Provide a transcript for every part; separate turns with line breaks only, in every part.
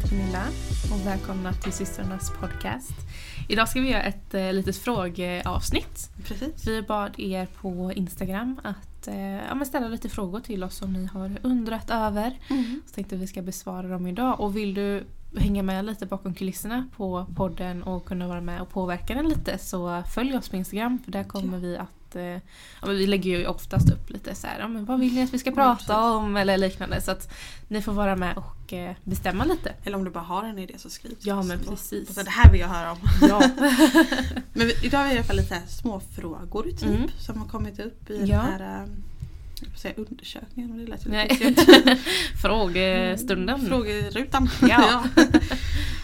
heter Camilla och välkomna till systrarnas podcast. Idag ska vi göra ett eh, litet frågeavsnitt.
Precis.
Vi bad er på Instagram att eh, ja, ställa lite frågor till oss som ni har undrat över.
Mm.
Så tänkte vi ska besvara dem idag. Och vill du hänga med lite bakom kulisserna på podden och kunna vara med och påverka den lite så följ oss på Instagram för där kommer vi att eh, ja, vi lägger ju oftast upp lite så här, ja, men vad vill ni att vi ska
Ja,
prata
precis.
om eller liknande så att ni får vara med och eh, bestämma lite.
Eller om du bara har en idé så skriv till
Ja, men precis.
Så, det här vill jag höra om.
Ja.
Men vi, idag har vi i alla fall lite små frågor typ
Mm.
som har kommit upp i
Ja.
den här äh, jag säga undersökningen, men det lät ju lite.
Frågestunden.
Frågerutan.
Ja.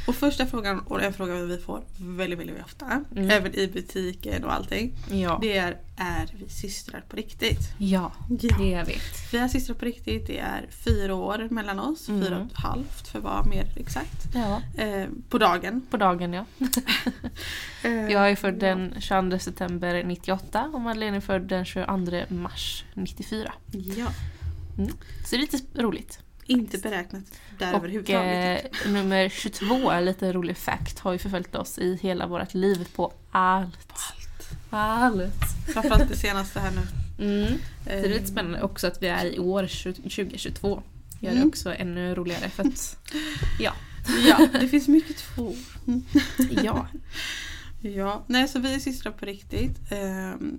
och första frågan, och en fråga vi får väldigt, väldigt ofta,
Mm.
även i butiken och allting.
Ja.
Det är, är vi systrar på riktigt?
ja,
Ja.
det är vi.
Vi är systrar på riktigt, det är fyra år mellan oss,
Mm.
fyra och ett halvt för att vara mer exakt.
Ja.
Eh, på dagen.
På dagen ja.
Eh,
Jag är född den 22 september 98 och Madeleine är född den 22 mars 94.
Ja,
Så det är lite roligt.
inte beräknat där
Och
överhuvudtaget.
eh, nummer 22, en lite rolig fact, har ju förföljt oss i hela vårt liv på allt.
Allt.
Allt.
Framförallt det senaste här nu.
Mm. Så det är lite
Eh,
spännande också att vi är i år 2022. Gör det
Mm.
också ännu roligare för att, ja.
Ja, det finns mycket två.
ja.
Ja, nej så vi är systrar på riktigt. Ehm,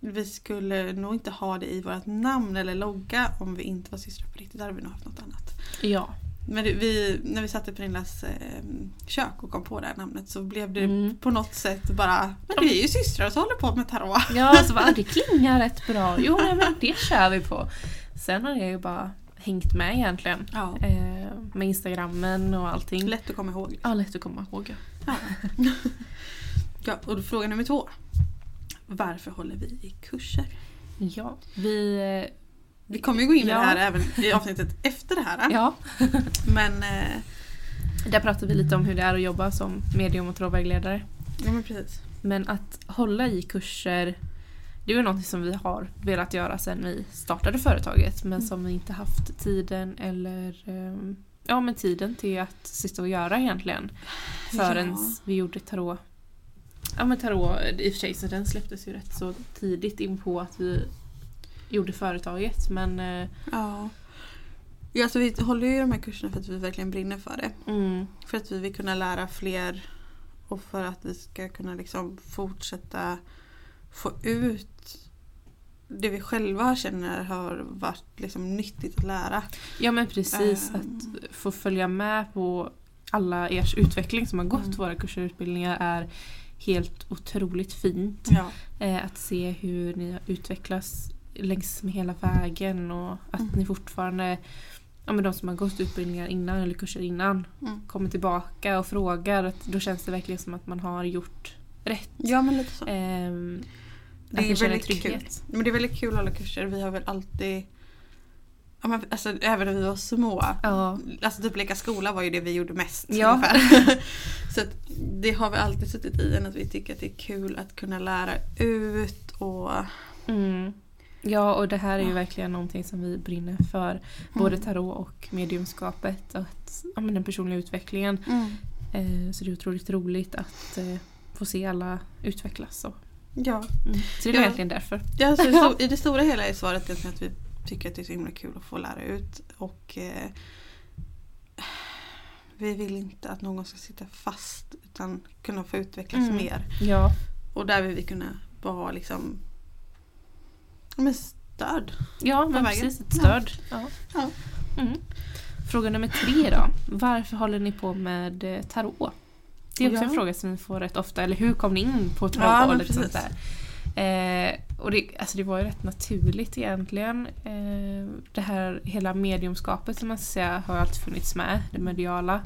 vi skulle nog inte ha det i vårt namn eller logga om vi inte var systrar på riktigt. Där hade vi nog haft något annat.
Ja.
Men vi, när vi satt i Pernillas ehm, kök och kom på det här namnet så blev det
Mm.
på något sätt bara Men vi är ju systrar som håller på med tarot.
Ja, så bara, det klingar rätt bra. Jo, nej, men det kör vi på. Sen har jag ju bara hängt med egentligen.
Ja.
Eh, med Instagrammen och allting.
Lätt att komma ihåg.
Ja, lätt att komma ihåg. Ja.
Ja. ja, och fråga nummer två. Varför håller vi i kurser?
ja, vi...
Vi kommer ju gå in i
Ja.
det här även i avsnittet efter det här.
Ja,
Men, eh,
där pratar vi lite om hur det är att jobba som medium och trådvägledare.
ja, men precis.
Men att hålla i kurser, det är ju något som vi har velat göra sedan vi startade företaget men
Mm.
som vi inte haft tiden eller ehm, ja, men tiden till att sitta och göra egentligen. Förrän
Ja.
vi gjorde tarot. Ja men tarot, i och för sig så den släpptes ju rätt så tidigt in på att vi gjorde företaget men eh,
Ja. Ja, alltså vi håller ju i de här kurserna för att vi verkligen brinner för det.
mm,
För att vi vill kunna lära fler och för att vi ska kunna liksom fortsätta få ut det vi själva känner har varit liksom nyttigt att lära.
Ja men precis,
Ehm.
att få följa med på alla ers utveckling som har gått
Mm.
våra kurser och utbildningar är helt otroligt fint.
Ja.
Eh, att se hur ni har utvecklats längs med hela vägen och att
Mm.
ni fortfarande, ja men de som har gått utbildningar innan eller kurser innan
Mm.
kommer tillbaka och frågar, då känns det verkligen som att man har gjort rätt.
ja, men lite så.
Ehm,
Det är väldigt kul.
trygghet.
Men det är väldigt kul att hålla kurser. Vi har väl alltid Ja, men alltså, även när vi var små.
Ja.
Alltså typ leka skola var ju det vi gjorde mest.
Ja.
Så det har vi alltid suttit i en att vi tycker att det är kul att kunna lära ut och
Mm. Ja, och det här är ju verkligen någonting som vi brinner för. Både tarot och mediumskapet. Att, ja, den personliga utvecklingen.
Mm.
Eh, så det är otroligt roligt att eh, få se alla utvecklas. Och,
Ja.
mm. Så det är
Ja.
verkligen därför.
ja alltså, så, I det stora hela är svaret att vi tycker att det är så himla kul att få lära ut. Och eh, Vi vill inte att någon ska sitta fast utan kunna få utvecklas
Mm.
mer.
Ja,
Och där vill vi kunna vara liksom men stöd.
ja men precis. Ett stöd. Ja.
Ja.
Mm. Fråga nummer tre då. Varför håller ni på med eh, tarot? Det är också
Ja.
en fråga som vi får rätt ofta. Eller hur kom ni in på tarot?
Ja,
sånt där. Eh, och det, alltså det var ju rätt naturligt egentligen. Eh, det här hela mediumskapet som man ska säga har alltid funnits med. Det mediala.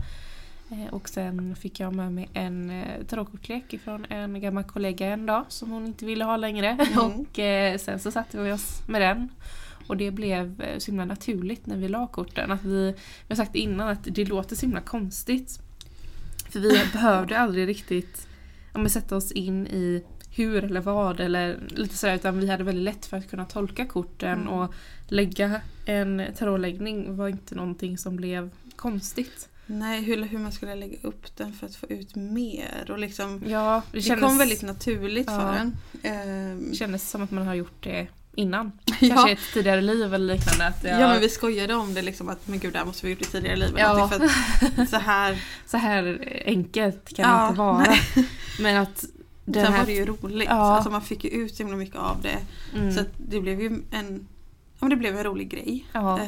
Eh, och sen fick jag med mig en eh, tarotkortlek ifrån en gammal kollega en dag som hon inte ville ha längre.
Mm.
Och eh, sen så satte vi oss med den. Och det blev så himla naturligt när vi la korten. Att vi, vi har sagt innan att det låter så himla konstigt. För vi behövde aldrig riktigt ja, sätta oss in i hur eller vad eller lite sådär utan vi hade väldigt lätt för att kunna tolka korten
Mm.
och lägga en tarotläggning var inte någonting som blev konstigt.
Nej, hur, hur man skulle lägga upp den för att få ut mer. Och liksom,
Ja, det
det
kändes,
kom väldigt naturligt
Ja.
för en. Ehm,
det kändes som att man har gjort det innan.
ja.
Kanske i ett tidigare liv eller liknande. Att jag,
Ja men vi skojade om det liksom att men gud det här måste vi gjort i tidigare liv.
Ja.
För att så här,
Så här enkelt kan
Ja,
det inte vara.
nej.
Men att den
sen
här...
var det ju roligt.
Ja.
Alltså man fick ju ut så himla mycket av det.
mm,
Så det blev ju en, ja, det blev en rolig grej.
ja.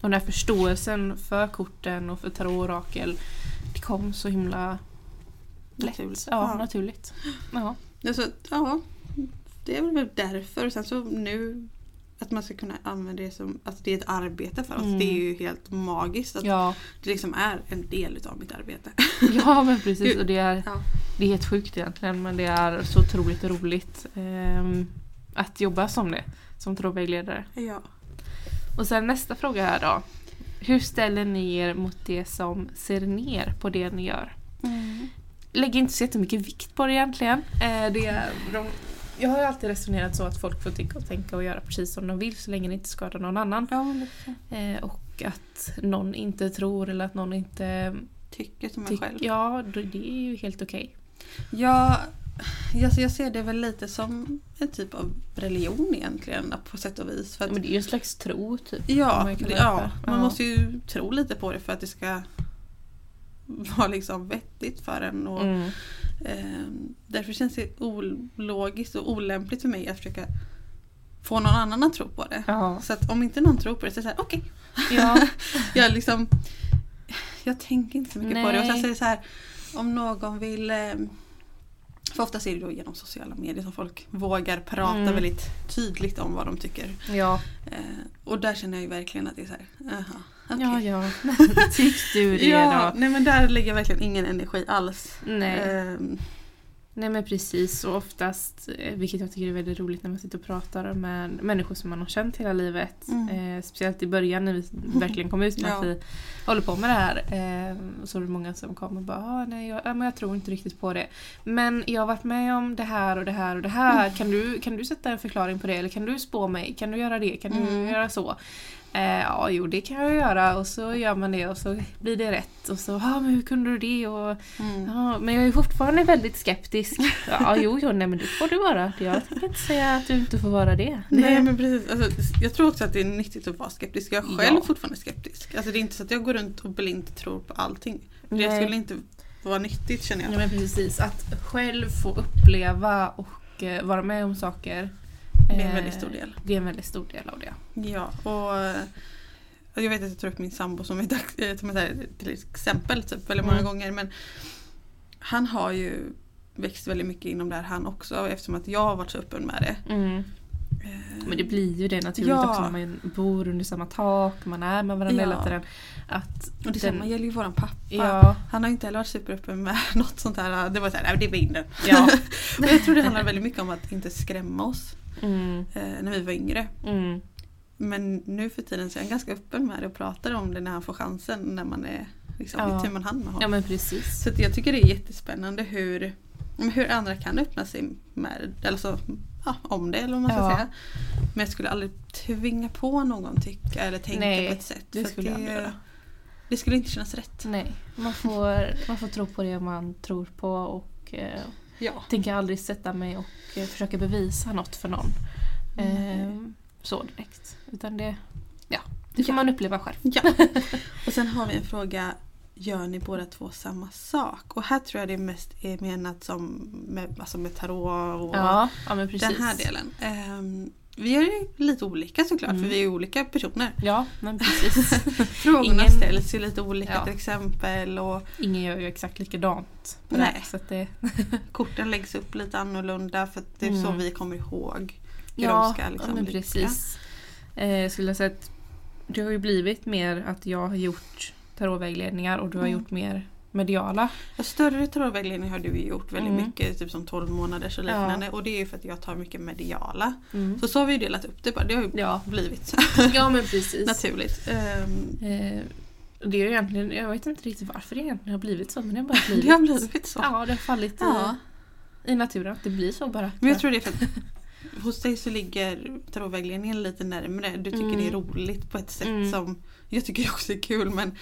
Och den här förståelsen för korten och för tarot och orakel det kom så himla lätt.
Naturligt.
Ja,
Ja.
naturligt. Ja.
alltså, ja, det är väl därför. Och sen så nu att man ska kunna använda det som att det är ett arbete för oss.
Mm.
Det är ju helt magiskt att
Ja.
det liksom är en del utav mitt arbete.
ja, men precis. Och det är,
Ja.
det är helt sjukt egentligen men det är så otroligt roligt ehm, att jobba som det. Som tarotvägledare.
Ja.
Och sen nästa fråga här då. Hur ställer ni er mot det som ser ner på det ni gör? lägger inte så jättemycket vikt på det egentligen. Eh, det är, de, jag har ju alltid resonerat så att folk får tycka och tänka och göra precis som de vill så länge det inte skadar någon annan.
Ja.
Eh, och att någon inte tror eller att någon inte
Tycker som en själv.
Ja, det är ju helt okej.
Ja, alltså jag ser det väl lite som en typ av religion egentligen på sätt och vis. För att,
Men det är ju en slags tro typ.
ja,
man
det- ja, man
Ja.
måste ju tro lite på det för att det ska vara liksom vettigt för en. Och,
Mm.
ehm, därför känns det ologiskt och olämpligt för mig att försöka få någon annan att tro på det.
Ja.
Så att om inte någon tror på det så är det såhär, okej.
ja.
Jag liksom Jag tänker inte så mycket på det. Och sen
Nej.
så är det så här om någon vill eh, För ofta är det då genom sociala medier som folk vågar prata
Mm.
väldigt tydligt om vad de tycker.
ja.
Eh, och där känner jag ju verkligen att det är så här, aha, okej.
Ja, ja. Tycker du det
Ja,
då?
nej men där lägger jag verkligen ingen energi alls.
Nej.
Ehm,
Nej men precis och oftast, eh, vilket jag tycker är väldigt roligt när man sitter och pratar med människor som man har känt hela livet.
Mm.
Eh, speciellt i början när vi verkligen kom ut med
Ja.
att vi håller på med det här. Eh, så är det många som kommer och bara ah, nej, jag, ja, men jag tror inte riktigt på det. Men jag har varit med om det här och det här och det här.
Mm.
Kan, du, kan du sätta en förklaring på det? Eller kan du spå mig? Kan du göra det? Kan du
Mm.
göra så? Eh, ja, jo det kan jag göra och så gör man det och så blir det rätt. Och så, ja men hur kunde du det? Och
mm.
Ja, men jag är fortfarande väldigt skeptisk. Ja, jo, jo, nej men det får du vara. Jag tänker inte säga att du inte får vara det.
Nej
det
men precis, alltså, jag tror också att det är nyttigt att vara skeptisk. Jag är själv
Ja.
fortfarande skeptisk. Alltså, det är inte så att jag går runt och blint tror på allting. Det
Nej.
skulle inte vara nyttigt känner jag.
Ja, men precis. Att själv få uppleva och eh, vara med om saker.
Det är en
eh,
väldigt stor del.
Det är en väldigt stor del av det.
Ja, och eh, jag vet att jag tar upp min sambo som ett, eh, som ett till exempel typ, väldigt många
Mm.
gånger men han har ju växt väldigt mycket inom det här han också eftersom att jag har varit så öppen med det. Eh,
Men det blir ju det naturligt
Ja.
också när man bor under samma tak, man är med varandra
Ja.
hela tiden. Att
och detsamma gäller ju våran pappa.
Ja,
Han har inte heller varit superöppen med något sånt här. Det var såhär, det var in
ja.
Och jag tror det handlar väldigt mycket om att inte skrämma oss
Mm,
eh, när vi var yngre.
mm.
Men nu för tiden så är han ganska öppen med det och pratar om det när han får chansen när man är liksom,
Ja.
i tu man hand med honom.
ja men precis.
Så jag tycker det är jättespännande hur, hur andra kan öppna sig med, alltså, ja, om det eller vad man ska
Ja.
säga. Men jag skulle aldrig tvinga på någon tycka eller tänka
Nej,
på ett sätt.
det skulle jag aldrig göra.
Det skulle inte kännas rätt.
Nej, man får, man får tro på det man tror på och eh,
Ja.
tänker aldrig sätta mig och eh, försöka bevisa något för någon. Eh, så direkt. Utan det, ja, det får
Ja.
man uppleva själv.
ja. Och sen har vi en fråga. Gör ni båda två samma sak? Och här tror jag det mest är menat som med, alltså med tarot och
Ja, ja
den här delen. Vi gör ju lite olika såklart
Mm.
för vi är olika personer.
Ja, men precis.
Frågorna
Ingen-
ställs ju lite olika
Ja.
till exempel och
Ingen gör ju exakt likadant. på
Nej.
det Så det,
korten läggs upp lite annorlunda för att det är så
Mm.
vi kommer ihåg hur
ja,
de ska liksom
men precis. Eh, jag skulle säga att det har ju blivit mer att jag har gjort tarotvägledningar och du har
Mm.
gjort mer mediala.
Ja, större tarotvägledning har du gjort väldigt
Mm.
mycket, typ som 12 månaders och
Ja.
liknande. Och det är ju för att jag tar mycket mediala.
Mm.
Så så har vi ju delat upp det bara. Det har ju
Ja.
blivit
ja, men precis.
naturligt. Ehm,
Eh, det är egentligen, jag vet inte riktigt varför det egentligen har blivit så men det har bara blivit.
det har blivit så.
Ja, det har fallit
Ja.
i, i naturen. att Det blir så bara.
Men jag tror det är för att hos dig så ligger tarotvägledningen lite närmre. Du tycker
Mm.
det är roligt på ett sätt
Mm.
som jag tycker också är kul men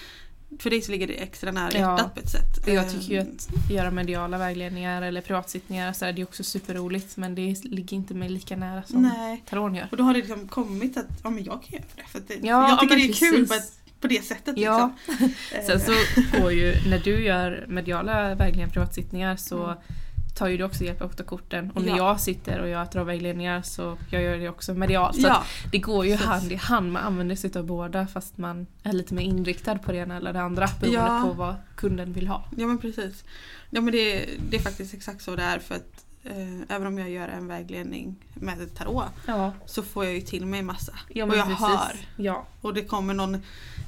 för dig så ligger det extra nära
Ja.
hjärtat på ett sätt.
Och jag tycker ju att göra mediala vägledningar eller privatsittningar så är det är också superroligt men det ligger inte mig lika nära som
Nej.
taron gör.
Och då har det liksom kommit att ja, men jag kan göra det. För det
Ja,
jag tycker det är kul
precis.
på, ett, på det sättet.
Ja.
Liksom.
Sen så får ju, när du gör mediala vägledningar, privatsittningar så
Mm.
Tar ju du också hjälp av korten och när
Ja.
jag sitter och gör travvägledningar så jag gör det också medialt. Så
ja.
det går ju
Precis.
hand i hand, man använder sig av båda fast man är lite mer inriktad på det ena eller det andra beroende
Ja.
på vad kunden vill ha.
ja men precis. Ja men det, det är faktiskt exakt så det är för att eh, även om jag gör en vägledning med ett tarot
Ja,
så får jag ju till mig massa.
ja
och jag
precis.
hör.
Ja.
Och det kommer någon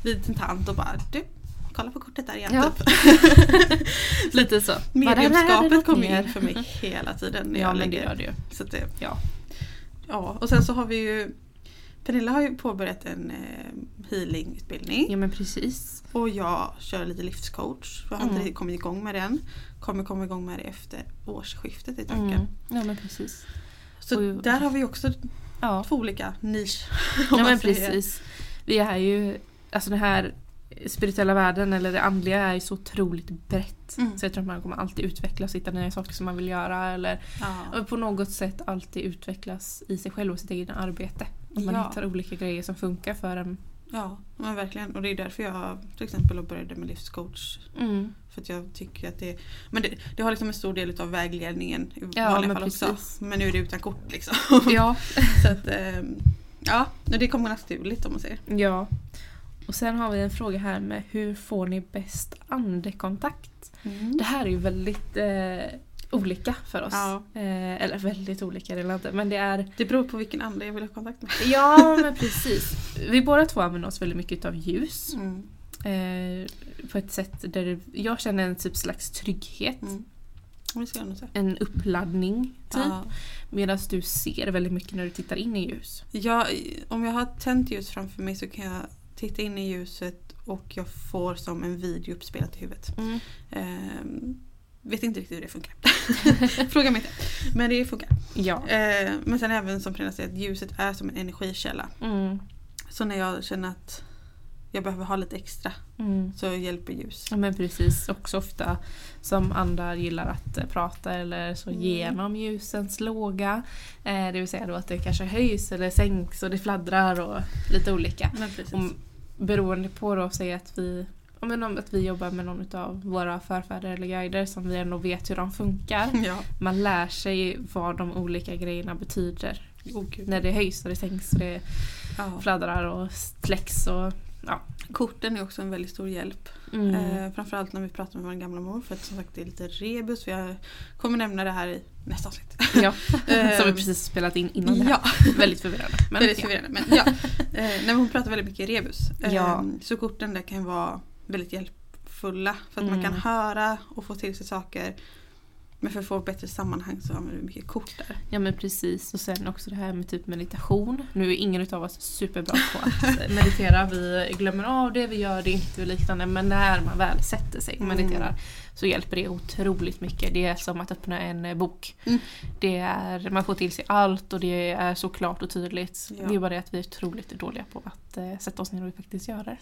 liten tant och bara du, kolla på kortet där igen.
Ja.
Typ.
Lite så.
Mediumskapet kommer ju in för mig hela tiden när
Ja
jag
men det
lägger
gör det.
Så det,
Ja.
ja. Och sen så har vi ju Pernilla har ju påbörjat en eh, healingutbildning
ja men precis.
och jag kör lite livscoach. Jag har
Mm.
inte kommit igång med den. Kommer komma igång med det efter årsskiftet i tanken.
Mm. Ja men precis.
Så
Oj.
där har vi också
Ja.
två olika nisch. om
Ja men precis. Vi är ju, alltså den här spirituella världen eller det andliga är så otroligt brett.
Mm.
Så jag tror att man kommer alltid utvecklas, hitta nya saker som man vill göra eller
Ja.
på något sätt alltid utvecklas i sig själv och sitt eget arbete. Och man
Ja.
hittar olika grejer som funkar för en.
ja, men verkligen. Och det är därför jag till exempel började med livscoach.
Mm.
För att jag tycker att det Men det, det har liksom en stor del av vägledningen i
Ja,
vanliga fall också. Men nu är det utan kort liksom.
Ja.
Så att, ehm, ja, det kommer naturligt om man säger.
ja. Och sen har vi en fråga här med hur får ni bäst andekontakt? Det här är ju väldigt eh, olika för oss.
Ja.
Eh, eller väldigt olika, det är inte. Men det är
Det beror på vilken ande jag vill ha kontakt med.
Ja men precis. Vi båda två använder oss väldigt mycket av ljus.
Mm.
Eh, på ett sätt där det, jag känner en typ slags trygghet.
Mm.
En uppladdning typ.
Ja.
Medan du ser väldigt mycket när du tittar in i ljus.
Jag, om jag har tänt ljus framför mig så kan jag titta in i ljuset och jag får som en video uppspelat i huvudet. Ehm, vet inte riktigt hur det funkar. Fråga mig inte. Men det funkar.
Ja.
Ehm, men sen även som Pernilla säger att ljuset är som en energikälla.
Mm.
Så när jag känner att jag behöver ha lite extra
Mm.
så hjälper ljus.
Ja men precis, också ofta som andra gillar att eh, prata eller så
Mm.
genom ljusens låga. Eh, det vill säga då att det kanske höjs eller sänks och det fladdrar och lite olika.
Men precis.
Om, beroende på då, säg att vi, men om att vi jobbar med någon av våra förfäder eller guider som vi ändå vet hur de funkar.
Ja.
Man lär sig vad de olika grejerna betyder.
Oh.
När det höjs och det sänks och det
Ja.
fladdrar och släcks och ja.
Korten är också en väldigt stor hjälp.
Mm.
Eh, framförallt när vi pratar med vår gamla mor för att som sagt det är lite rebus. För jag kommer nämna det här i nästa avsnitt.
ja. Som vi precis spelat in innan det här.
Ja,
Väldigt förvirrande. Men,
väldigt
ja.
förvirrande. Men ja. Eh, när hon pratar väldigt mycket rebus. Eh,
Ja.
Så korten där kan vara väldigt hjälpfulla. För att man
Mm.
kan höra och få till sig saker. Men för att få bättre sammanhang så använder vi mycket kort där.
Ja men precis och sen också det här med typ meditation. Nu är ingen utav oss superbra på att meditera. Vi glömmer av det, vi gör det inte och liknande. Men när man väl sätter sig och
Mm.
Så hjälper det otroligt mycket. Det är som att öppna en eh, bok.
Mm.
Det är, man får till sig allt och det är så klart och tydligt.
Ja.
Det är bara det att vi är otroligt dåliga på att eh, sätta oss ner och faktiskt göra det.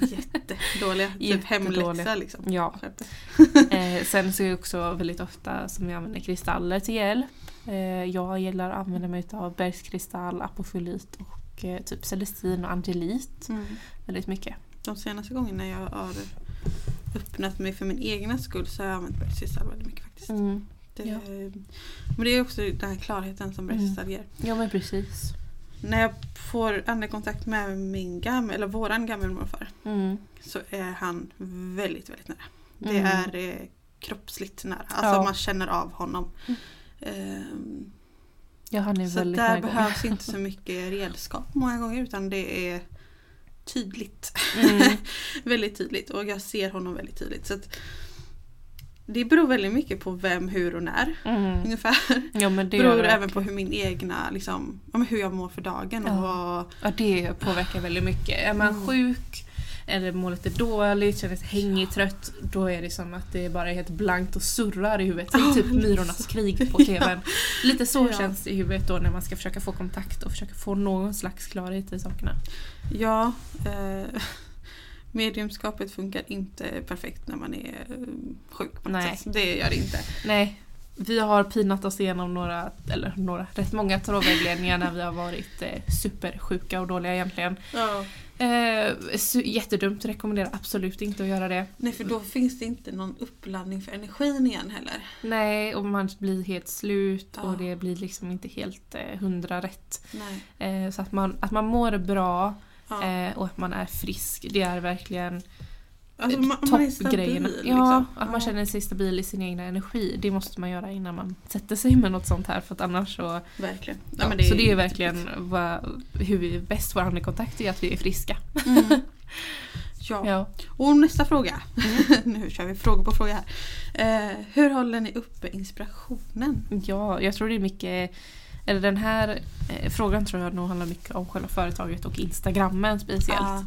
Jättedåliga. typ hemläxa liksom.
Ja. Eh, sen så är det också väldigt ofta som jag använder kristaller till hjälp. Eh, jag gillar att använda mig av bergskristall, apofylit och eh, typ celestin och angelit
Mm.
väldigt mycket.
De senaste gångerna jag har öppnat mig för min egna skull så har jag använt bergskristall väldigt mycket faktiskt.
Mm.
Det,
Ja.
Men det är också den här klarheten som bergskristall ger.
Ja men precis.
När jag får andekontakt med min gamla, eller våran gammelmorfar
Mm.
så är han väldigt, väldigt nära. Det
Mm.
är eh, kroppsligt nära. Alltså
Ja.
man känner av honom.
Mm.
Ehm,
Ja
så där behövs inte så mycket redskap många gånger utan det är tydligt.
Mm.
väldigt tydligt och jag ser honom väldigt tydligt. Så det beror väldigt mycket på vem, hur och när
Mm.
ungefär.
Ja men det
beror även på hur min egna, liksom, hur jag mår för dagen. Och
Ja.
vad,
Ja det påverkar väldigt mycket. Är man
Mm.
sjuk eller mår lite dåligt, känner sig hängig, trött då är det som att det bara är helt blankt och surrar i huvudet.
Ja,
typ Myrornas krig på tvn. Lite så
Ja.
känns det i huvudet då när man ska försöka få kontakt och försöka få någon slags klarhet i sakerna.
ja, eh, Mediumskapet funkar inte perfekt när man är eh, sjuk på något
Nej.
sätt. Det gör det inte.
Nej, vi har pinat oss igenom några, eller några, rätt många tarotvägledningar när vi har varit eh, supersjuka och dåliga egentligen.
Ja.
Eh, jättedumt, rekommenderar absolut inte att göra det.
Nej för då finns det inte någon uppladdning för energin igen heller.
Nej, och man blir helt slut
Ja.
och det blir liksom inte helt eh, hundra rätt. Eh, så att man, att man mår bra
Ja.
eh, och att man är frisk, det är verkligen
alltså, man, man är
toppgrejerna.
stabil.
Ja,
liksom.
att man känner sig stabil i sin egna energi. Det måste man göra innan man sätter sig med något sånt här för att annars så...
Verkligen. Ja,
Ja,
det
så det är ju
jätteviktigt.
verkligen vad, hur vi bäst får andekontakt är att vi är friska.
Mm. Ja.
Ja.
Och nästa fråga. nu kör vi fråga på fråga här. Eh, hur håller ni uppe inspirationen?
ja, jag tror det är mycket... Eller den här eh, frågan tror jag nog handlar mycket om själva företaget och Instagrammen speciellt.
Ja.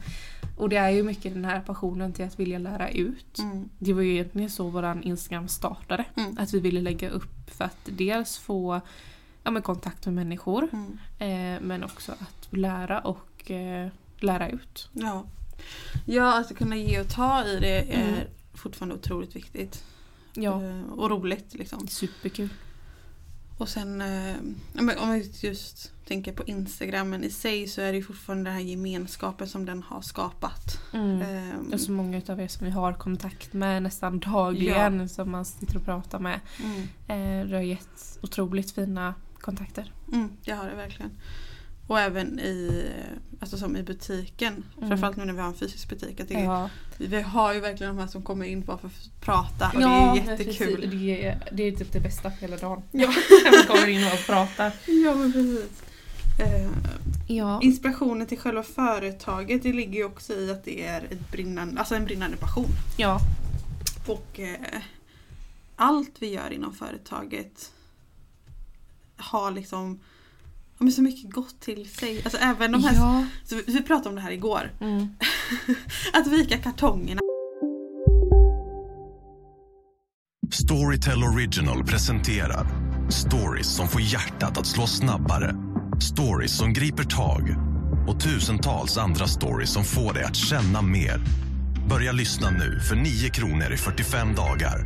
Och det är ju mycket den här passionen till att vilja lära ut.
Mm.
Det var ju egentligen så våran Instagram startade.
Mm.
Att vi ville lägga upp för att dels få ja, men kontakt med människor
Mm.
eh, men också att lära och eh, lära ut.
Ja. ja, att kunna ge och ta i det är
Mm.
fortfarande otroligt viktigt.
Ja,
Eh, och roligt liksom.
superkul.
Och sen eh, ja, om vi just tänker på Instagrammen i sig så är det fortfarande den här gemenskapen som den har skapat.
Mm.
Eh,
Och så många utav er som vi har kontakt med nästan dagligen som man sitter och pratar med.
mm,
Eh, det har gett otroligt fina kontakter.
mm, det har det verkligen. Och även i, alltså som i butiken.
Mm.
Framförallt nu när vi har en fysisk butik. Att det,
Ja,
Vi har ju verkligen de här som kommer in bara för att prata och
ja
det är jättekul.
precis. Det är, det är typ det bästa på hela dagen.
Ja.
Man kommer in och pratar.
Ja men precis. Eh,
Ja.
inspirationen till själva företaget det ligger ju också i att det är ett brinnande, alltså en brinnande passion.
ja.
Och eh, allt vi gör inom företaget har liksom ja, men så mycket gott till sig. Alltså även de här,
ja.
så vi, vi pratade om det här igår.
Mm.
Att vika kartongerna.
Storytel Original presenterar stories som får hjärtat att slå snabbare. Stories som griper tag och tusentals andra stories som får dig att känna mer. Börja lyssna nu för 9 kronor i 45 dagar.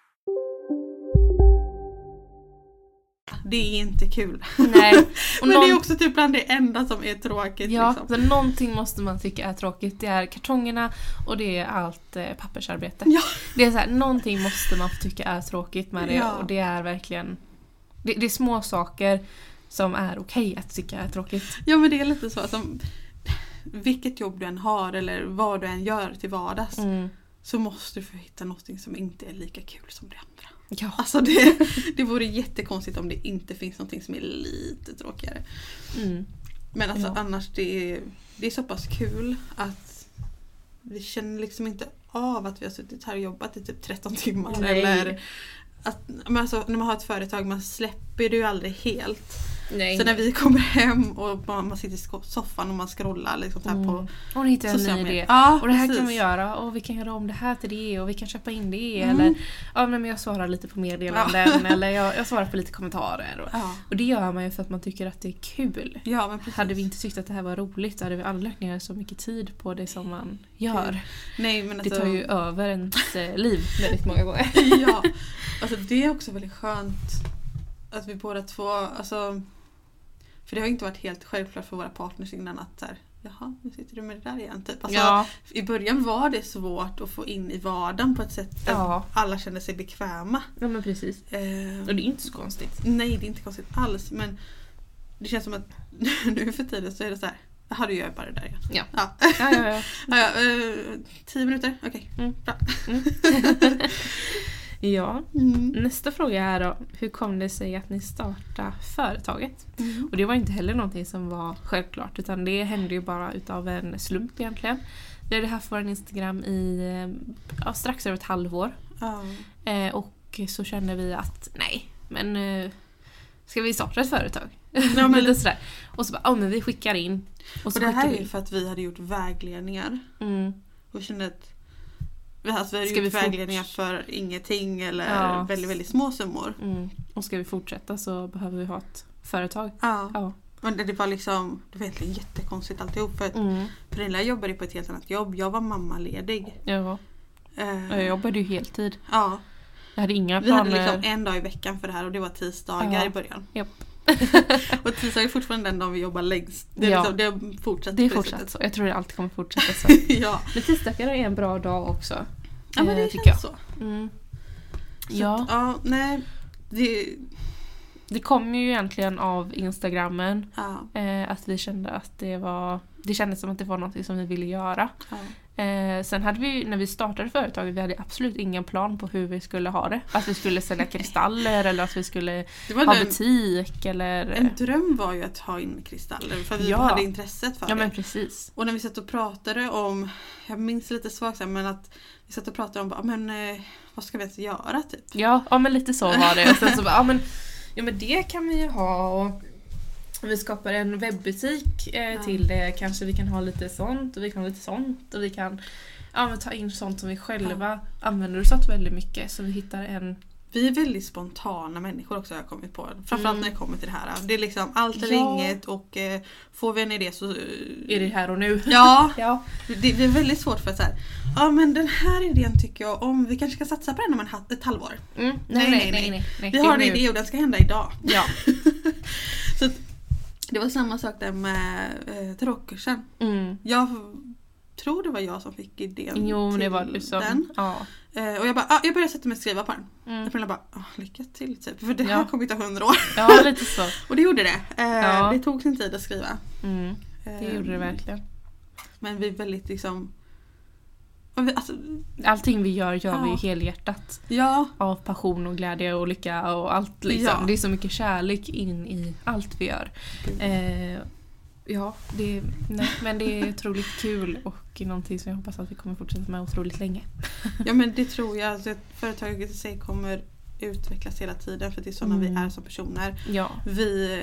Det är inte kul.
Nej.
Men det är
någon-
också typ bland det enda som är tråkigt.
Ja,
liksom.
så någonting måste man tycka är tråkigt. Det är kartongerna och det är allt eh, pappersarbete.
Ja.
Det är så här, någonting måste man tycka är tråkigt med det
Ja.
och det är verkligen... Det, det är små saker som är okej att tycka är tråkigt.
Ja men det är lite så som vilket jobb du än har eller vad du än gör till vardags
Mm.
så måste du få hitta något som inte är lika kul som det.
Ja.
Alltså det, det vore jättekonstigt om det inte finns något som är lite tråkigare.
Mm.
Men alltså
Ja.
annars det är, det är så pass kul att vi känner liksom inte av att vi har suttit här och jobbat i typ 13 timmar.
Nej.
Eller att, men alltså, när man har ett företag man släpper det ju aldrig helt.
Nej.
Så när vi kommer hem och man, sitter i soffan och man scrollar liksom så här på
Och nu hittar en ny idé.
Ja,
och det här
precis.
kan vi göra och vi kan göra om det här till det och vi kan köpa in det
Mm.
eller ja men jag svarar lite på meddelanden eller jag, jag svarar på lite kommentarer. Och,
Ja,
och det gör man ju för att man tycker att det är kul.
ja men precis.
Hade vi inte tyckt att det här var roligt då hade vi aldrig lagt ner så mycket tid på det som man gör.
Nej men
Det
alltså,
tar ju över ens eh, liv väldigt många gånger.
ja, alltså det är också väldigt skönt att vi båda två, alltså för det har inte varit helt självklart för våra partners innan att så här, jaha, nu sitter du med det där igen. Typ. Alltså,
ja,
I början var det svårt att få in i vardagen på ett sätt där
Ja.
alla kände sig bekväma.
ja men precis.
Eh,
Och det är inte så konstigt.
nej, det är inte konstigt alls men det känns som att nu för tiden så är det så här, jaha du gör bara det där igen.
Ja.
Ja,
Ja, ja, ja.
ja, ja eh, tio minuter, okej.
Mm.
Bra.
Mm. Ja.
Mm.
Nästa fråga är då, hur kom det sig att ni startade företaget?
Mm.
Och det var inte heller någonting som var självklart utan det hände ju bara utav en slump egentligen. Vi hade haft vår Instagram i eh, ja, strax över ett halvår.
Ja.
Eh, och så kände vi att nej, men eh, ska vi starta ett företag?
Ja, men-
Lite sådär. Och så bara, ja men vi skickar in. Och så
Och det här är ju för att vi hade gjort vägledningar.
Mm,
Och kände att alltså, vi hade
Ska vi
vägledningar för ingenting eller
Ja.
väldigt, väldigt små summor.
mm. Och ska vi fortsätta så behöver vi ha ett företag.
Ja.
Ja.
Men det, det var liksom, det var egentligen jättekonstigt alltihop. För att
Mm.
Pernilla jobbade på ett helt annat jobb. Jag var mammaledig.
ja.
Eh,
Jag jobbade ju heltid.
Ja,
Jag hade inga
vi hade
planer.
liksom en dag i veckan för det här och det var tisdagar
Ja.
i början.
Japp.
och tisdag är fortfarande den dagen vi jobbar längst. Det, är
Ja.
liksom, det fortsatt
Det är fortsatt så. Jag tror det alltid kommer fortsätta så.
ja.
Men tisdagar är en bra dag också.
ja, men
eh,
det
tycker
känns
jag.
så.
Mm.
så
Ja,
att, ja, nej. Det,
det kom ju egentligen av instagrammen.
ja,
Eh, att vi kände att det var Det kändes som att det var något som vi ville göra. Eh, sen hade vi, när vi startade företaget, vi hade absolut ingen plan på hur vi skulle ha det. Att vi skulle sälja kristaller eller att vi skulle ha
den,
butik eller...
en dröm var ju att ha in kristaller för vi
Ja.
hade intresset för
Ja
det.
men precis.
Och när vi satt och pratade om, jag minns lite svagt men att vi satt och pratade om bara, men eh, vad ska vi ens göra typ?
Ja, ja men lite så var det. Och sen så bara, ja men, ja men det kan vi ju ha och vi skapar en webbutik eh,
Ja.
till det. Kanske vi kan ha lite sånt och vi kan ha lite sånt och vi kan ja, ta in sånt som vi själva använder oss av väldigt mycket. Så vi hittar en...
Vi är väldigt spontana människor också har jag kommit på. Framförallt
Mm.
när det kommer till det här. Det är liksom allt eller
Ja.
inget och eh, får vi en idé så... eh,
Är det här och nu?
Ja,
Ja.
det, det är väldigt svårt för att här, ja men den här idén tycker jag om, vi kanske ska satsa på den om en, ett halvår.
Mm.
Nej, nej, nej.
nej.
Vi
Det är
har en idé och den ska hända idag.
Ja.
Så det var samma sak där med eh, tarotkursen.
Mm.
Jag tror det var jag som fick idén
Jo men det
till
var liksom...
den.
Ja.
Eh, och jag bara, ah, jag började sätta mig och skriva på den.
Mm.
Pernilla bara, ah, lycka till typ. För det
Ja.
kommer ju ta hundra år.
ja, lite så.
Och det gjorde det. Eh,
Ja.
Det tog sin tid att skriva.
Mm. Det gjorde det verkligen.
Men vi är väldigt liksom... vi- Alltså,
Allting vi gör gör vi
Ja.
helhjärtat.
ja,
Av passion och glädje och lycka och allt liksom.
Ja.
Det är så mycket kärlek in i allt vi gör. Eh, ja, det, nej, men det är otroligt kul och någonting som jag hoppas att vi kommer fortsätta med otroligt länge.
ja men det tror jag. Alltså, företaget i sig kommer utvecklas hela tiden för det är sådana
Mm.
vi är som personer.
Ja,
Vi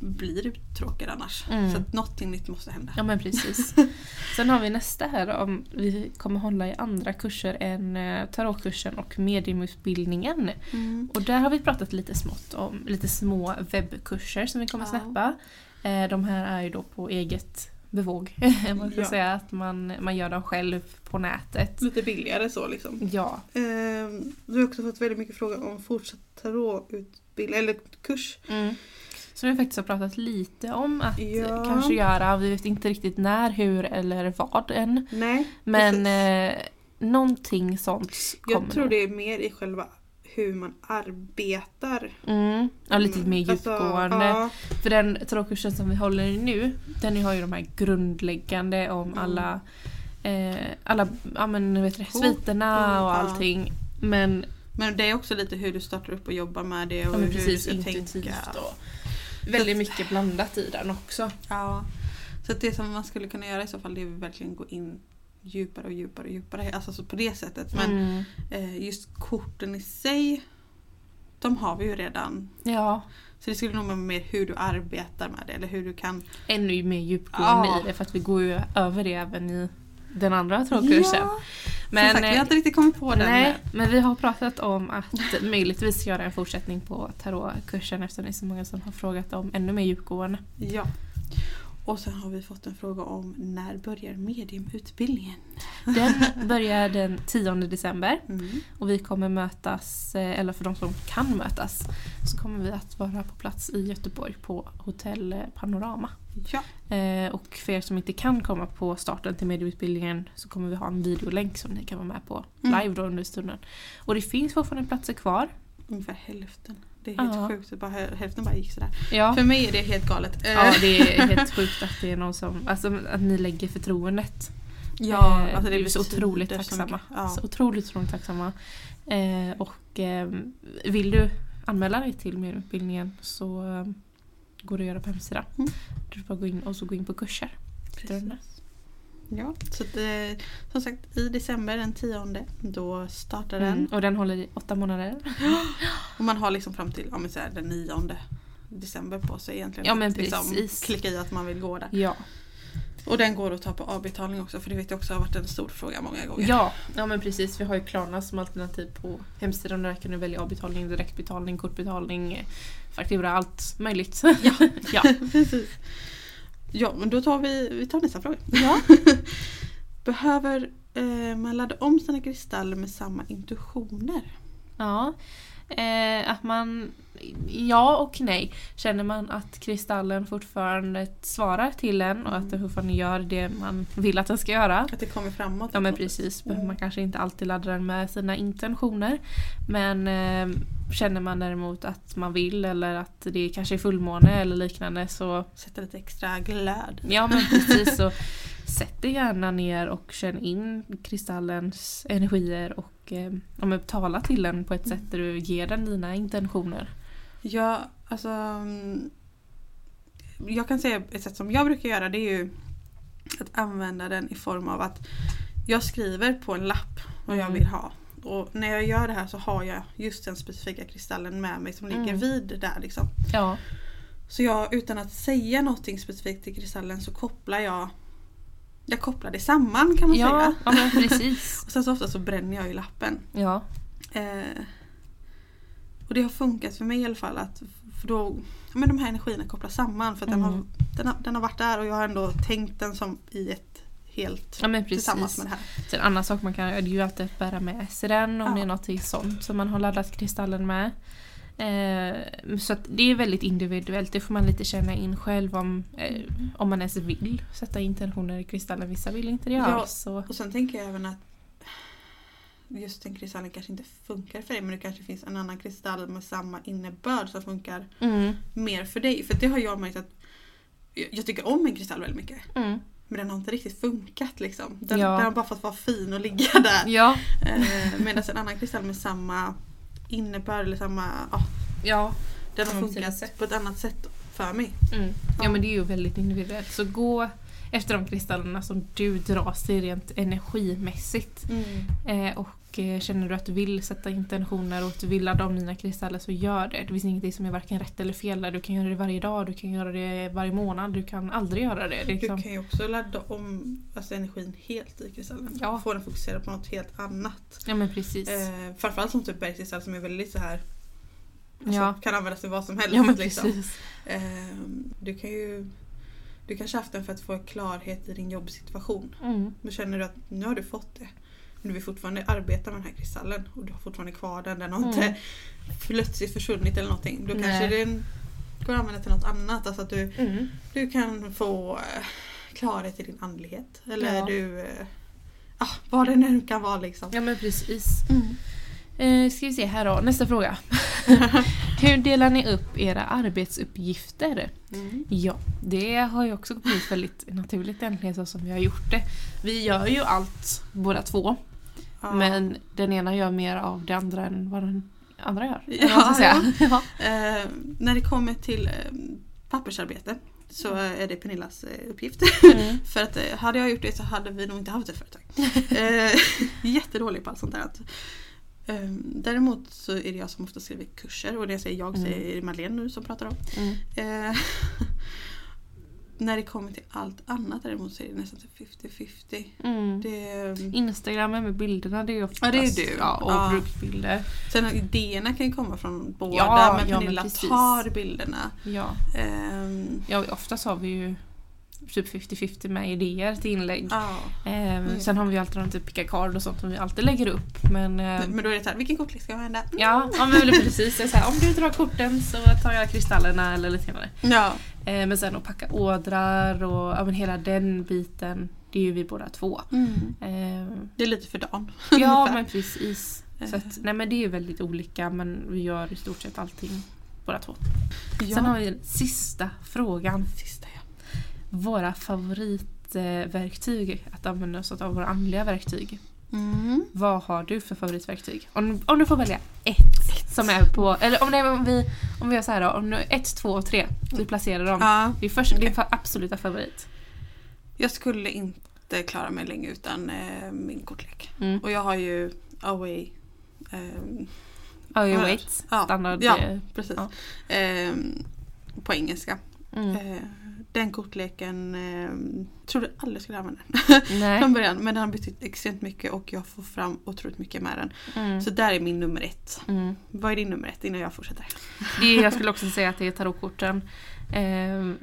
blir uttråkade annars.
Mm.
Så att någonting nytt måste hända.
ja men precis. Sen har vi nästa här om vi kommer hålla i andra kurser än eh, tarotkursen och mediumutbildningen.
Mm.
Och där har vi pratat lite smått om lite små webbkurser som vi kommer
Ja.
släppa. Eh, de här är ju då på eget bevåg. man ska
Ja.
säga att man, man gör dem själv på nätet.
Lite billigare så liksom.
Ja.
Eh, vi har också fått väldigt mycket frågor om fortsatt tarotutbildning eller kurs.
Mm. Som vi faktiskt har pratat lite om att
Ja.
kanske göra. Vi vet inte riktigt när, hur eller vad än.
Nej,
Men
precis.
eh, någonting sånt kommer.
jag tror det är mer i själva hur man arbetar.
Mm. Ja, lite
Mm,
mer
alltså,
djupgående.
ja.
För den tarotkursen som vi håller i nu, den har ju de här grundläggande om
Mm.
alla, eh, alla ja, men, vet du, sviterna
mm,
och
ja.
allting. Men
Men det är också lite hur du startar upp och jobbar med det och
ja,
hur
precis
du ska tänka.
och väldigt mycket blandat i den också.
Ja. Så det som man skulle kunna göra i så fall det är verkligen gå in djupare och djupare och djupare. Alltså så på det sättet. Men
Mm.
eh, just korten i sig de har vi ju redan.
Ja,
Så det skulle nog vara mer hur du arbetar med det eller hur du kan
ännu mer djupgående
Ja.
i det för att vi går ju över det även i den andra tarotkursen.
Ja.
Men,
sagt, vi har inte riktigt kommit på den.
Nej, men vi har pratat om att möjligtvis göra en fortsättning på tarotkursen eftersom det är så många som har frågat om ännu mer djupgående.
Ja. Och sen har vi fått en fråga om när börjar mediumutbildningen?
Den börjar den 10 december
Mm.
och vi kommer mötas, eh, eller för de som kan mötas, så kommer vi att vara på plats i Göteborg på Hotell Panorama.
Ja.
Eh, och för er som inte kan komma på starten till medieutbildningen så kommer vi ha en videolänk som ni kan vara med på
Mm.
live då under stunden. Och det finns fortfarande platser kvar.
Ungefär hälften. Det är helt
Ja.
sjukt. Bara, hälften bara gick sådär.
Ja.
För mig är det helt galet. Eh,
Ja, det är helt sjukt att det är någon som, alltså att ni lägger förtroendet
Ja,
Eh,
alltså det
är så otroligt tacksamma.
Ja.
Så otroligt, otroligt tacksamma. Eh, och eh, vill du anmäla dig till merutbildningen så eh, går det att göra på hemsidan.
Mm.
Du får bara gå in och så gå in på kurser. Där?
Ja, så att, eh, som sagt i december den tionde då startar den.
Mm. Och den håller i åtta månader.
Och man har liksom fram till ja, men så här, den nionde december på sig egentligen.
Ja, men
liksom
precis.
klicka i att man vill gå där.
Ja.
Och den går att ta på avbetalning också för det vet jag också har varit en stor fråga många gånger.
Ja, ja men precis. Vi har ju Klarna som alternativ på hemsidan. Där kan du välja avbetalning, direktbetalning, kortbetalning, faktura, allt möjligt. Ja. ja.
Precis. Ja, men då tar vi, vi tar nästa fråga.
ja.
Behöver eh, man ladda om sina kristaller med samma intuitioner?
Ja. Eh, att man... Ja och nej. Känner man att kristallen fortfarande svarar till en och att den fortfarande gör det man vill att den ska göra.
Att det kommer framåt?
Ja men precis, behöver man kanske inte alltid ladda den med sina intentioner. Men eh, känner man däremot att man vill eller att det kanske är fullmåne eller liknande så
Sätta lite extra glöd.
Ja men precis så sätt dig gärna ner och känn in kristallens energier och eh, tala till den på ett sätt där du ger den dina intentioner.
Ja, alltså... mm, Jag kan säga ett sätt som jag brukar göra det är ju att använda den i form av att jag skriver på en lapp vad jag
Mm.
vill ha. Och när jag gör det här så har jag just den specifika kristallen med mig som ligger
Mm.
vid där liksom.
Ja,
Så jag utan att säga någonting specifikt till kristallen så kopplar jag Jag kopplar det samman kan man
ja,
säga.
ja men precis.
Och sen så ofta så bränner jag ju lappen.
Ja,
Eh, och det har funkat för mig i alla fall att för då, men de här energierna kopplas samman för att den, har,
Mm.
den, har, den har varit där och jag har ändå tänkt den som i ett helt
ja men
tillsammans
precis.
med det här.
Så en annan sak man kan göra är ju alltid att bära med sig den om
Ja.
det är något sånt som man har laddat kristallen med. Eh, så att det är väldigt individuellt, det får man lite känna in själv om, eh, om man ens vill sätta intentioner i kristallen. Vissa vill inte det
Ja.
alls. Så.
Och sen tänker jag även att just den kristallen kanske inte funkar för dig men det kanske finns en annan kristall med samma innebörd som funkar
Mm,
mer för dig. För det har jag märkt att jag jag tycker om en kristall väldigt mycket.
mm.
Men den har inte riktigt funkat liksom. Den,
Ja.
den har bara fått vara fin och ligga där.
Ja,
Eh, Medan en annan kristall med samma innebörd eller samma... Ja,
ja.
den har funkat på ett annat sätt för mig.
Mm. Ja men det är ju väldigt individuellt. Så gå efter de kristallerna som du dras till rent energimässigt. Eh, och eh, känner du att du vill sätta intentioner och att du vill ladda om dina kristaller så gör det. Det finns ingenting som är varken rätt eller fel där. Du kan göra det varje dag, du kan göra det varje månad, du kan aldrig göra det.
Du
Liksom.
kan ju också ladda om alltså, energin helt i kristallen.
Ja.
Få den fokusera på något helt annat.
Ja men precis.
Eh, framförallt som typ bergskristall som är väldigt så här alltså,
Ja.
kan användas till vad som helst.
ja
liksom. eh, du kan ju du kanske haft den för att få klarhet i din jobbsituation.
Mm.
Då känner du att nu har du fått det. Men du vill fortfarande arbeta med den här kristallen och du har fortfarande kvar den. Den har
Mm.
inte plötsligt försvunnit eller någonting. Då kanske
Nej.
den går att använda till något annat. Alltså att du,
Mm.
du kan få eh, klarhet i din andlighet. Eller
Ja.
du... Ah, vad det nu kan vara liksom.
Ja men precis.
Mm.
Eh, ska vi se här då, nästa fråga. Hur delar ni upp era arbetsuppgifter?
Mm.
Ja, det har ju också blivit väldigt naturligt egentligen så som vi har gjort det. Vi gör ju allt båda två.
Ja.
Men den ena gör mer av det andra än vad den andra gör.
Ja,
säga. Ja.
Eh, när det kommer till eh, pappersarbete så är det Pernillas eh, uppgift.
Mm.
För att eh, hade jag gjort det så hade vi nog inte haft ett företag. eh, jättedålig på allt sånt där. Att, eh, däremot så är det jag som ofta skriver kurser och det jag säger jag är det Madeleine nu som pratar om.
Mm.
Eh, när det kommer till allt annat däremot så är det nästan till 50-50.
Mm.
Det,
Instagrammen med bilderna det är ju oftast
Ja, det är du.
Ja, och
Ja.
produktbilder.
sen idéerna kan ju komma från båda
Ja,
men
ja, men
Pernilla
precis.
tar bilderna.
Ja.
Ehm,
ja, oftast har vi ju typ 50-50 med idéer till inlägg.
ja.
Ehm,
Mm.
Sen har vi alltid någon typ picka card och sånt som vi alltid lägger upp. Men, ehm,
Men då är det så här, vilken kortlek ska jag använda?
ja, ja men precis. Så här, om du drar korten så tar jag kristallerna eller lite senare.
Ja.
Eh, men sen att packa ådrar och ja, men hela den biten. Det är ju vi båda två.
Mm.
Ehm,
Det är lite för dagen.
ja men precis. Så att, nej men det är väldigt olika men vi gör i stort sett allting båda två.
ja.
Sen har vi den sista frågan.
Sista.
Våra favorit favoritverktyg att använda oss av våra andliga verktyg.
Mm.
Vad har du för favoritverktyg? Om, om du får välja ett, som är på, eller om, nej, om vi, om vi gör så här då, om nu ett, två och tre, vi placerar dem.
Ja,
Det är först, din absoluta favorit.
jag skulle inte klara mig länge utan eh, min kortlek.
Mm.
Och jag har ju Away. är det?
wait. Standard.
ja.
eh,
precis.
Ja.
Ehm, på engelska.
Mm.
Eh, den kortleken eh, trodde jag aldrig skulle använda den från början. Men den har betytt extremt mycket och jag får fram otroligt mycket med den.
Mm.
Så där är min nummer ett.
Mm.
Vad är din nummer ett innan jag fortsätter?
Det jag skulle också säga att det är tarotkorten. Ehm,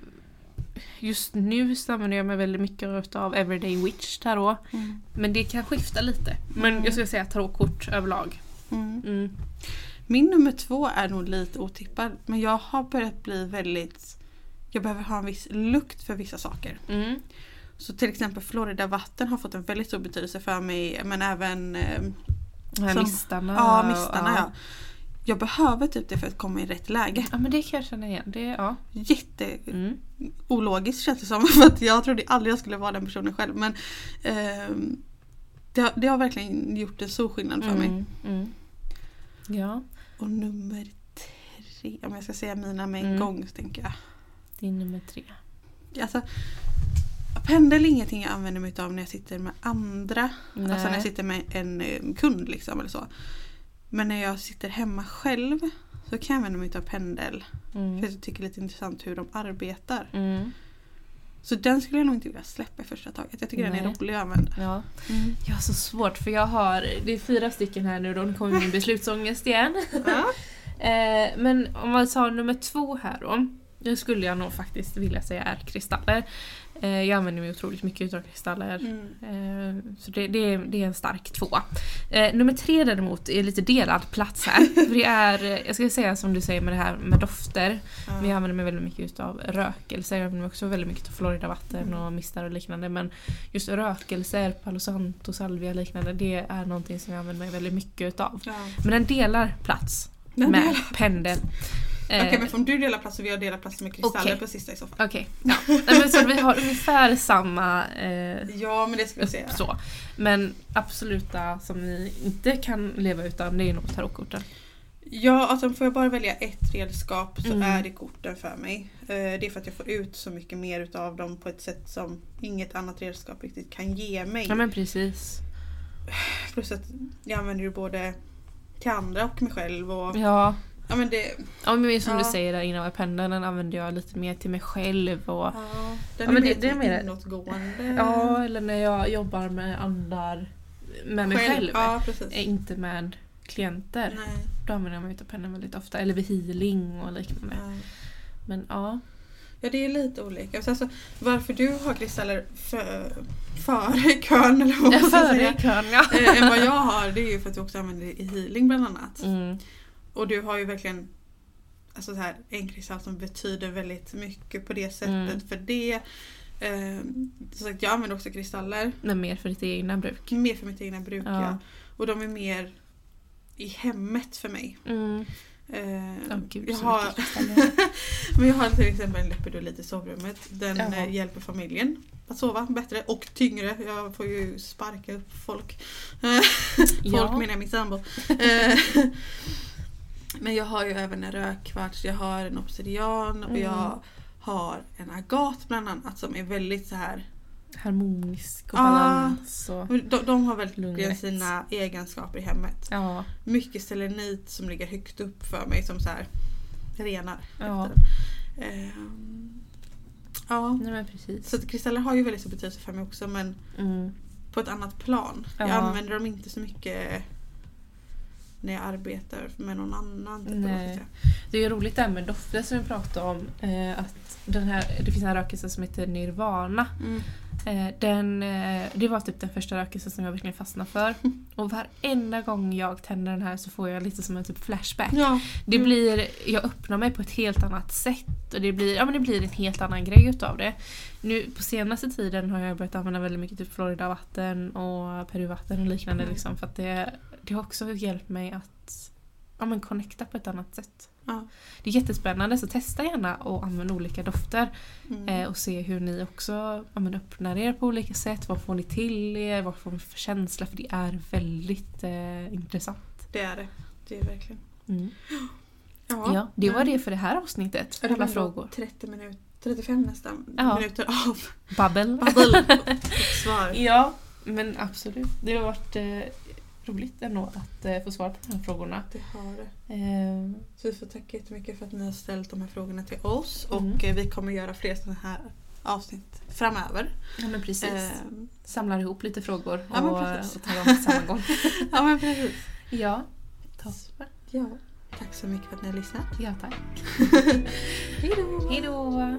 just nu så använder jag mig väldigt mycket av Everyday Witch tarot. Men det kan skifta lite. Men jag skulle säga tarotkort överlag.
Mm.
Mm.
Min nummer två är nog lite otippad. Men jag har börjat bli väldigt... Jag behöver ha en viss lukt för vissa saker.
Mm.
Så till exempel Florida vatten har fått en väldigt stor betydelse för mig. Men även... Eh, Som-
mistarna.
ja,
och-
mistarna ja. Jag behöver typ det för att komma i rätt läge.
Ja men det kan jag känna igen. Det, ja.
Jätte
Mm.
ologiskt känns det som. För att jag trodde aldrig jag skulle vara den personen själv. Men ehm, det, har, det har verkligen gjort en stor skillnad för mig.
Mm. Mm. Ja,
Och nummer tre, om jag ska säga mina med en
Mm.
gång så tänker jag.
Det är nummer tre.
Alltså, pendel är ingenting jag använder mig av när jag sitter med andra.
Nej.
Alltså när jag sitter med en eh, kund liksom eller så. Men när jag sitter hemma själv så kan jag använda mig av pendel.
Mm.
För jag tycker det är lite intressant hur de arbetar.
Mm.
Så den skulle jag nog inte vilja släppa i första taget. Jag tycker den är
Nej.
rolig att använda.
Ja. Jag har så svårt för jag har, det är fyra stycken här nu då, nu kommer min beslutsångest igen. Eh, men om man tar nummer två här då. Det skulle jag nog faktiskt vilja säga är kristaller. Eh, jag använder mig otroligt mycket av kristaller.
Mm.
Eh, så det, det, är, det är en stark tvåa. Eh, nummer tre däremot är lite delad plats här. För det är, jag ska säga som du säger med det här med dofter.
Ja.
Men jag använder mig väldigt mycket utav rökelser. Jag använder mig också väldigt mycket av Floridavatten och mistar och liknande. Men just rökelser, Palo Santo, salvia och liknande. Det är någonting som jag använder mig väldigt mycket utav.
Ja.
Men den delar plats med pendel.
Okej
Eh,
men om du delar plats vill jag dela plats med kristaller
Okej.
på sista i så fall.
Okej, ja. Nej, men så vi har ungefär samma eh,
Ja men det skulle jag säga.
så. Men absoluta som ni inte kan leva utan det är nog tarotkorten.
Ja, alltså får jag bara välja ett redskap så
Mm.
är det korten för mig. Eh, Det är för att jag får ut så mycket mer utav dem på ett sätt som inget annat redskap riktigt kan ge mig.
Ja men precis.
Plus att jag använder det både till andra och mig själv. Och, ja.
Ja,
men det,
ja men som du
Ja.
säger där innan med pendeln den använder jag lite mer till mig själv. Och,
ja,
Ja,
den är
men
mer
det-
typ
mer-
inåtgående.
Ja, eller när jag jobbar med andar med mig själv.
Ja, precis.
Eh, Inte med klienter.
Nej.
Då använder jag mig utav pennan väldigt ofta. Eller vid healing och liknande.
Ja.
Men ja.
Ja det är lite olika. Så alltså, varför du har kristaller för, före kön eller vad man ska
Före
säga.
i kön ja.
eh, än vad jag har det är ju för att du också använder det i healing bland annat.
Mm.
Och du har ju verkligen alltså så här, en kristall som betyder väldigt mycket på det sättet
Mm.
för det. Eh, så sagt, jag använder också kristaller.
Men mer för ditt egna bruk.
Mer för mitt egna bruk. Ja.
Ja.
Och de är mer i hemmet för mig.
Mm.
Eh,
Åh, gud,
jag har, men jag har till exempel en lepidolit i sovrummet. Den
Jaha.
eh, hjälper familjen att sova bättre och tyngre. Jag får ju sparka upp folk. Folk
Ja.
menar jag min sambo. Men jag har ju även en rökkvarts, jag har en obsidian och
Mm.
jag har en agat bland annat som är väldigt så här.
Harmonisk och balans. Och,
De, de har verkligen sina egenskaper i hemmet.
ja.
Mycket selenit som ligger högt upp för mig som så här renar.
Ja.
Ehm, ja.
Nej men precis.
Så kristaller har ju väldigt stor betydelse för mig också men
Mm.
på ett annat plan. Jag
Ja.
använder dem inte så mycket när jag arbetar med någon annan. Typ,
Nej. Det är roligt det här med dofter som vi pratade om. Eh, att den här, det finns en rökelse som heter Nirvana.
Mm.
Eh, den, eh, det var typ den första rökelsen som jag verkligen fastnade för. Och varenda gång jag tänder den här så får jag lite som en typ flashback.
Ja.
Det
Mm.
blir, jag öppnar mig på ett helt annat sätt och det blir, ja, men det blir en helt annan grej utav det. Nu på senaste tiden har jag börjat använda väldigt mycket typ Florida-vatten och Peru-vatten och liknande
Mm.
liksom, för att det, det har också hjälpt mig att ja, men connecta på ett annat sätt.
Ja.
Det är jättespännande så testa gärna och använd olika dofter
Mm.
eh, och se hur ni också ja, men öppnar er på olika sätt. Vad får ni till er? Vad får ni för känsla? För det är väldigt eh, intressant.
Det är det. Det är verkligen.
Mm. Ja, det var det för det här avsnittet.
Ja, det
Alla
ändå
frågor.
30 minuter, 35 nästan
Ja.
minuter av
Babbel.
svar.
Ja, men absolut. Det har varit eh, roligt ändå att eh, få svar på de här frågorna.
Det har det.
Eh,
Så vi får tacka jättemycket för att ni har ställt de här frågorna till oss
Mm.
och eh, vi kommer göra fler sådana här avsnitt framöver.
ja men precis.
Eh,
Samlar ihop lite frågor
Ja,
och,
precis.
och tar dem på samma gång.
ja men precis.
ja, toppen.
Ja. Tack så mycket för att ni har lyssnat.
Ja, tack.
Hej då!
Hej då!